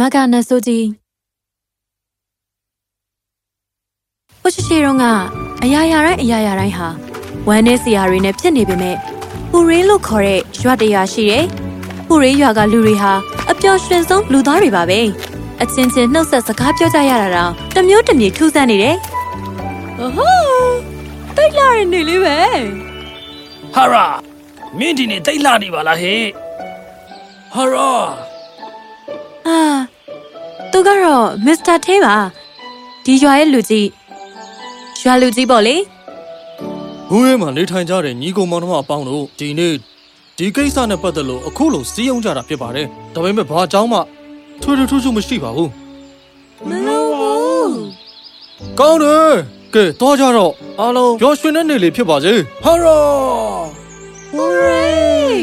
မကနဆိုကြီးဘုရှိရှိတော့ကအရာရာတိုင်းအရာရာတိုင်းဟာဝမ်းနဲ့စရာတွေနဲ့ဖြစ်နေပေမဲ့ပူရင်းလို့ခေါ်တဲ့ရွာတရာရှိတယ်။ပူရင်းရွာကလူတွေဟာအပျော်ရွှင်ဆုံးလူသားတွေပါပဲ။အချင်းချင်းနှုတ်ဆက်စကားပြောကြရတာတော့တမျိုးတမျိုးထူးဆန်းနေတယ်။အဟိုးတိတ်လာရနေလေးပဲဟာရာမင်းဒီနေ့တိတ်လာနေပါလားဟဲ့ဟာရာ။ဟာသူ ကတော့မစ္စတာသေးပါ။ဒီရွာရဲ့လူကြီးရွာလူကြီးပေါ့လေဘုံရဲမှာနေထိုင်ကြတဲ့ညီကောင်မောင်နှမအပေါင်းတို့ဒီနေ့ဒီကိစ္စနဲ့ပတ်သက်လို့အခုလိုစီးအောင်ကြတာဖြစ်ပါတယ်။ဒါပေမဲ့ဘာအကြောင်းမှထွေထွေထူးထူးမရှိပါဘူး။မလို့ဘူး။ကောင်းတယ်။ကဲသွားကြတော့အားလုံးပျော်ရွှင်တဲ့နေ့လေးဖြစ်ပါစေ။ဟာရာ။ဟူရေး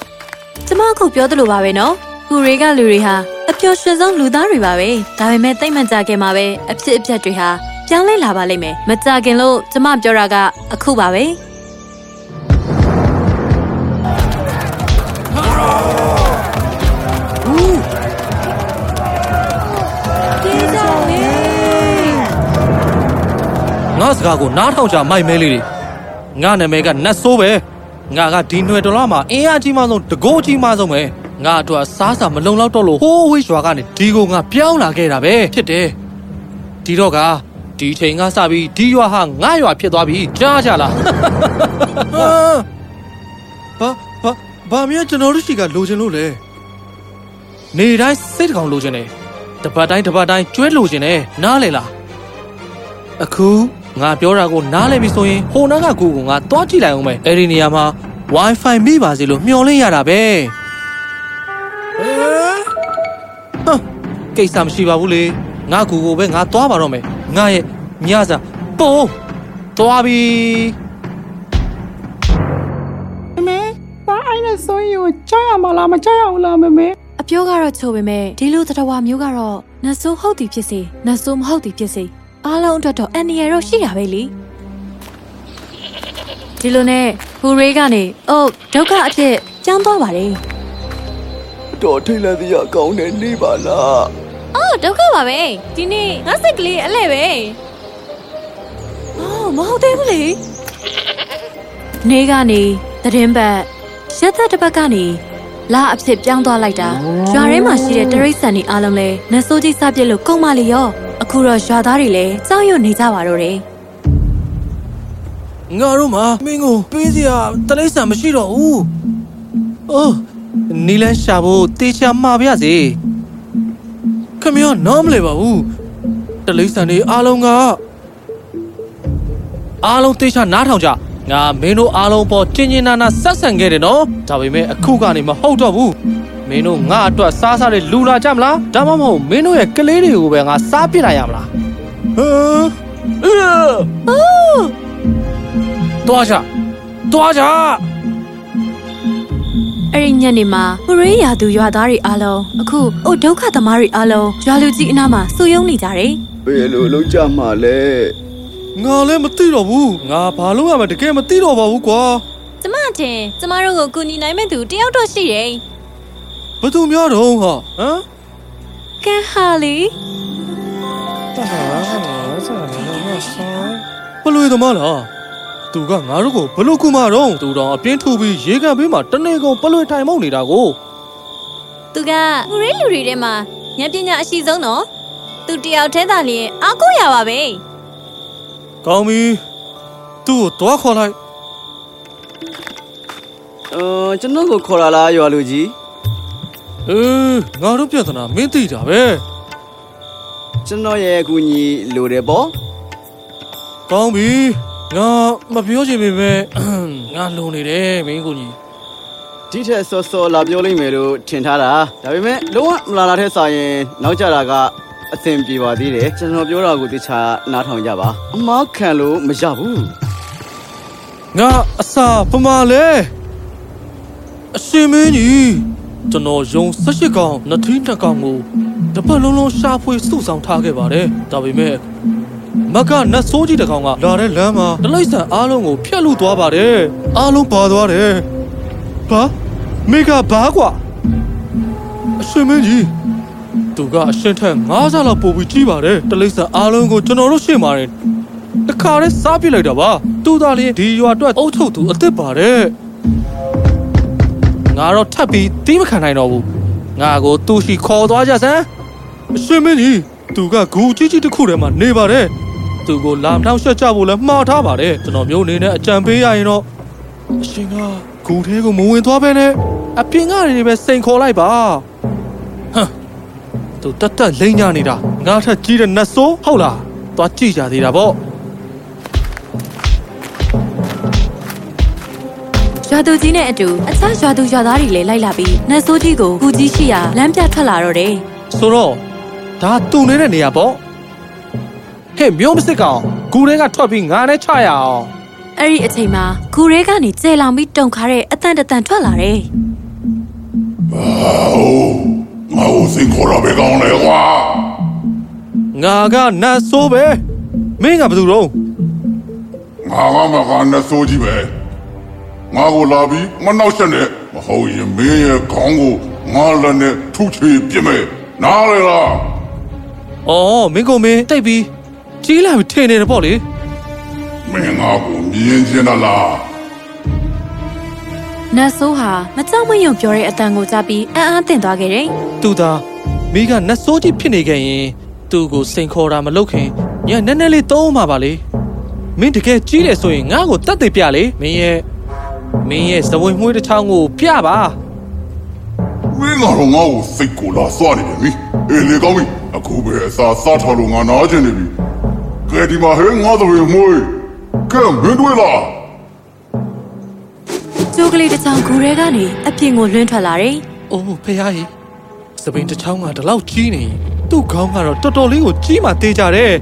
။ကျမအခုပြောသလိုပါပဲနော်။ဟူရေးကလူတွေဟာအ ပျော်ရွှင်ဆုံးလူသားတွေပါပဲ။ဒါပေမဲ့တိတ်မှန်ကြခင်မှာပဲအဖြစ်အပျက်တွေဟာပြောင်းလဲလာပါလိမ့်မယ်။မကြခင်လို့ကျမပြောတာကအခုပါပဲ။ဒီကြောင့်လေငါစကားကိုနားထောင်ကြမိုက်မဲလေးတွေငါနာမည်ကနတ်ဆိုးပဲငါကဒီຫນွယ်တော်လာမှာအင်းအားကြီးမှဆုံးတကိုးအကြီးမှဆုံးပဲ ငါအတွက်စားစာမလုံလောက်တော့လို့ဟိုးဝေးရွာကနေဒီကိုငါပြောင်းလာခဲ့တာပဲဖြစ်တယ်ဒီတော့ကဒီချိန်ကစပြီးဒီရွာဟာငါရွာဖြစ်သွားပြီကြားကြလားဟာဘာဘာဘာမြင်ကျွန်တော်တို့ရှိကလိုချင်လို့လဲနေတိုင်းစိတ်တကောင်လိုချင်တယ်တပတ်တိုင်းတပတ်တိုင်းကျွဲလိုချင်တယ်နားလေလားအခုငါပြောတာကိုနားလည်ပြီဆိုရင်ဟိုနားကကိုကိုငါတွားကြည့်လိုက်အောင်မယ်အဲ့ဒီနေရာမှာ Wi-Fi မိပါစေလို့မျှော်လင့်ရတာပဲ ကိစ္စမရှိပါဘူးလေငါကူကိုပဲငါသွားပါတော့မယ်ငါရဲ့မြစာပုံသွားပြီမမေဘာအိုင်းနဲ့ဆိုရင်ကိုကြောက်ရမလားမကြောက်ရဘူးလားမမေအပြောကတော့ချိုပေမဲ့ဒီလိုတတဝါမျိုးကတော့နဆိုးဟုတ်သည်ဖြစ်စေနဆိုးမဟုတ်သည်ဖြစ်စေအားလုံးအတွက်တော့အန်နီရတော့ရှိတာပဲလीဒီလိုနဲ့ဟူရေးကနေအိုဒုက္ခအဖြစ်ကျောင်းသွားပါတယ် တော်ထိတ်လန့်စရာကောင်းတဲ့နေ့ပါလားအိုးဒုက္ခပါပဲဒီနေ့ငါစိတ်ကလေးအလဲပဲအော်မဟုတ်သေးဘူးလေနေကနေသတင်းပတ်ရက်သက်တစ်ပတ်ကနေလာအဖြစ်ပြောင်းသွားလိုက်တာရွာထဲမှာရှိတဲ့တရိတ်ဆန်တွေအားလုံးလဲနတ်ဆိုးကြီးစပြစ်လို့ကုန်မလီရောအခုတော့ရွာသားတွေလည်းကြောက်ရွံ့နေကြပါတော့တယ်ငါတို့မှာမင်းကိုပေးစရာတလိမ့်ဆန်မရှိတော့ဘူးအိုး နီလန်းရှာဖို့တေချာမှာပါရစေခမရနားမလဲပါဘူးတလိမ့်ဆန်တွေအားလုံးကအားလုံးတေချာနားထောင်ကြငါမင်းတို့အားလုံးပေါ်ကျင်းကျင်းနာနာဆက်ဆံခဲ့တယ်နော်ဒါပေမဲ့အခုကနေမဟုတ်တော့ဘူးမင်းတို့ငါအတွက်စားစားတွေလူလာကြမလားဒါမှမဟုတ်မင်းတို့ရဲ့ကလေးတွေကိုပဲငါစားပစ်လိုက်ရမလားဟမ်အေးတွားကြတွားကြ အဲ့ဒီညနေမှာဟူရေးရာသူရွာသားတွေအားလုံးအခုအိုဒုက္ခသမားတွေအားလုံးရွာလူကြီးအနားမှာစုယုံနေကြတယ်ဘယ်လိုလုပ်ကြမှာလဲငါလည်းမသိတော့ဘူးငါဘာလို့ရမလဲတကယ်မသိတော့ပါဘူးကွာကျမတင်ကျမတို့ကိုကူညီနိုင်မဲ့သူတယောက်တော့ရှိတယ်ဘယ်သူများတော့ဟာဟမ်ကန်ဟာလီဘလွေသမားလား သူကငါတို့ကိုဘလို့ကူမတော့သူတော်အပြင်းထူပြီးရေကန်ပေးမှာတနေကုန်ဘလွေထိုင်မောက်နေတာကိုသူကဟူရေးလူတွေထဲမှာဉာဏ်ပညာအရှိဆုံးနော်သူတယောက်တည်းသာလျင်အားကိုးရပါပဲကောင်းပြီသူ့ကိုတွားခေါ်လိုက်အော်ကျွန်တော်ကိုခေါ်လာလားရွာလူကြီးအေးငါတို့ပြဿနာမင်းသိတာပဲကျွန်တော်ရဲ့အကူအညီလိုတယ်ပေါ့ကောင်းပြီ ငါမပြောချင်ပေမဲ့ငါလုံနေတယ်မင်းကိုကြီးဒီထက်စောစောလာပြောလိမ့်မယ်လို့ထင်ထားတာဒါပေမဲ့လုံးဝမလာလာတဲ့စာရင်နောက်ကျတာကအဆင်ပြေပါသေးတယ်ကျွန်တော်ပြောတာကိုတခြားနားထောင်ကြပါအမားခံလို့မရဘူးငါအစာပမာလဲအရှင်မင်းကြီးကျွန်တော်ယုံ၁၈ကောင်နှစ်ထီးနှစ်ကောင်ကိုတစ်ပတ်လုံးလုံးရှာဖွေစုဆောင်ထားခဲ့ပါတယ်ဒါပေမဲ့ မကနတ်ဆိုးကြီးတစ်ကောင်ကလာတဲ့လမ်းမှာတလိမ့်ဆန်အားလုံးကိုဖျက်လို့သွားပါတယ်အားလုံးပါသွားတယ်ဘာမိကဘာကွာအရှင်မင်းကြီးသူကအရှင်ထက်၅ဆလောက်ပိုပြီးကြီးပါတယ်တလိษံအားလုံးကိုကျွန်တော်တို့ရှေ့မှာရင်တခါတည်းစားပြစ်လိုက်တာပါသူသားလေးဒီရွာအတွက်အုပ်ချုပ်သူအစ်စ်ပါတယ်ငါတော့ထပ်ပြီးတီးမခံနိုင်တော့ဘူးငါကိုသူရှိခေါ်သွားကြစမ်းအရှင်မင်းကြီး သူကဂူကြီးကြီးတစ်ခုထဲမှာနေပါတယ်သူကိုလာမနှောက်ရှက်ကြဖို့လည်းမှားထားပါတယ်ကျွန်တော်မျိုးအနေနဲ့အကြံပေးရရင်တော့အရှင်ကဂူထဲကိုမဝင်သွားပဲနဲ့အပြင်ကနေပဲစိန်ခေါ်လိုက်ပါဟမ်သူတက်တက်လိမ့်ညနေတာငါထက်ကြီးတဲ့နတ်ဆိုးဟုတ်လားသွားကြည့်ကြသေးတာပေါ့ရွာသူကြီးနဲ့အတူအခြားရွာသူရွာသားတွေလည်းလိုက်လာပြီးနတ်ဆိုးကြီးကိုကူကြီးရှိရာလမ်းပြထွက်လာတော့တယ်ဆိုတော့ ဒါသူနေတဲ့နေရာပေါ့ဟဲ့မျိုးမစစ်ကောင်ဂူတွေကထွက်ပြီးငါနဲ့ချရအောင်။အဲ့ဒီအချိန်မှာဂူရဲကနေကျဲလောင်ပြီးတုန်ခါတဲ့အတန်တတန်ထွက်လာတယ်ငါ့ကိုစိတ်ခေါ်တာပဲကောင်းလေကွာငါကနတ်ဆိုးပဲမင်းကဘယ်သူတော့ငါကမကနဲ့စိုးကြီးပဲငါကိုလာပြီးမနှောက်ချက်နဲ့မဟုတ်ရင်မင်းရဲ့ခေါင်းကိုငါလည်းနဲ့ထုချေပြစ်မယ်နားလေလား အော်မင်းကမင်းတိတ်ပြီးကြီးလာပြီထင်နေတယ်ပေါ့လေမင်းငါကိုမြင်ချင်တာလား။နတ်ဆိုးဟာမကြောက်မရွံ့ပြောတဲ့အတန်ကိုကြားပြီးအံ့အားသင့်သွားခဲ့တယ်သူသာမိကနတ်ဆိုးကြီးဖြစ်နေခဲ့ရင်သူ့ကိုစိန်ခေါ်တာမလုပ်ခင်ညနည်းနည်းလေးသုံးမှာပါလေမင်းတကယ်ကြီးတယ်ဆိုရင်ငါ့ကိုတတ်သိပြလေမင်းရဲ့မင်းရဲ့ဇဝင်မွေးတစ်ချောင်းကိုပြပါ မင်းကတော့ငါ့ကိုစိတ်ကိုလာစွာနေတယ်မိအေးလေကောင်းပြီအခုပဲအစာစားထားလို့ငါနားကျင်နေပြီကဲဒီမှာဟဲငါတို့ရမွေးကဲမင်းတို့လား။ကျိုးကလေးတစ်ချောင်းဂူရဲကနေအပြင်ကိုလွှင့်ထွက်လာတယ်။အိုးဖေဟာကြီးစပိန်တစ်ချောင်းကဒီလောက်ကြီးနေရင်သူ့ခေါင်းကတော့တော်တော်လေးကိုကြီးမှသေးကြတယ်။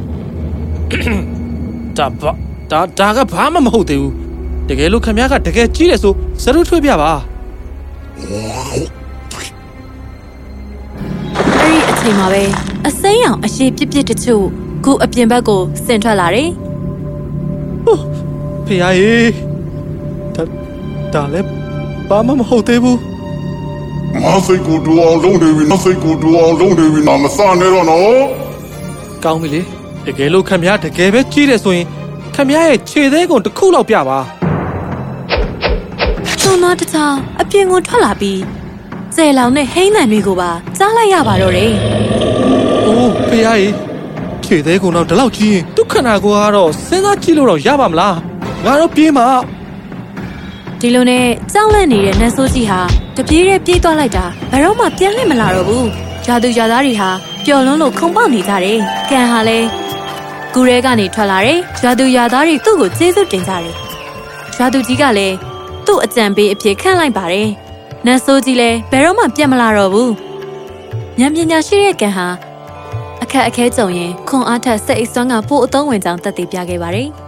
ဒါဘာဒါဒါကဘာမှမဟုတ်သေးဘူး။တကယ်လို့ခမ ्या ကတကယ်ကြီးတယ်ဆိုစရုပ်ထွေးပြပါ။ ချိန်မှာပဲအစိမ်းရောင်အရှိပြစ်ပြစ်တချို့ဂူအပြင်ဘက်ကိုဆင်ထွက်လာတယ်။ဖေဟာကြီးဒါဒါလည်းဘာမှမဟုတ်သေးဘူးငါစိတ်ကိုတူအောင်လုံးနေပြီငါစိတ်ကိုတူအောင်လုံးနေပြီငါမစနဲ့တော့နော်။ကောင်းပြီလေ။တကယ်လို့ခမ ्या တကယ်ပဲကြီးတယ်ဆိုရင်ခမ ्या ရဲ့ခြေသေးကုန်တစ်ခုလောက်ပြပါ။သွန်သားတစ်ချောင်းအပြင်ကိုထွက်လာပြီး ကျဲလောင်တဲ့ဟိန်းတန်တွေကိုပါကြားလိုက်ရပါတော့တယ်။အိုးဖေဟာကြီးခြေသေးကုန်တော့ဒီလောက်ကြီးရင်ဒုက္ခနာကိုကတော့စဉ်းစားကြည့်လို့တော့ရပါမလား။ငါတော့ပြေးမှာ။ဒီလိုနဲ့ကြောက်လန့်နေတဲ့နတ်ဆိုးကြီးဟာတပြေးတဲ့ပြေးသွားလိုက်တာဘယ်တော့မှပြန်လှည့်မလာတော့ဘူး။ဂျာသူဂျာသားတွေဟာပျော်လွန်းလို့ခုန်ပေါက်နေကြတယ်။ကန်ဟာလည်းဂူရဲကနေထွက်လာတယ်။ဂျာသူဂျာသားတွေသူ့ကိုကျေးဇူးတင်ကြတယ်။ဂျာသူကြီးကလည်းသူ့အကြံပေးအဖြစ်ခန့်လိုက်ပါတယ်။ နတ်ဆိုးကြီးလည်းဘယ်တော့မှပြန်မလာတော့ဘူး။ဉာဏ်ပညာရှိတဲ့ကန်ဟာအခက်အခဲကြုံရင်ခွန်အားထက်စိတ်အစွမ်းကပိုအသုံးဝင်ကြောင်းသက်သေပြခဲ့ပါတယ်။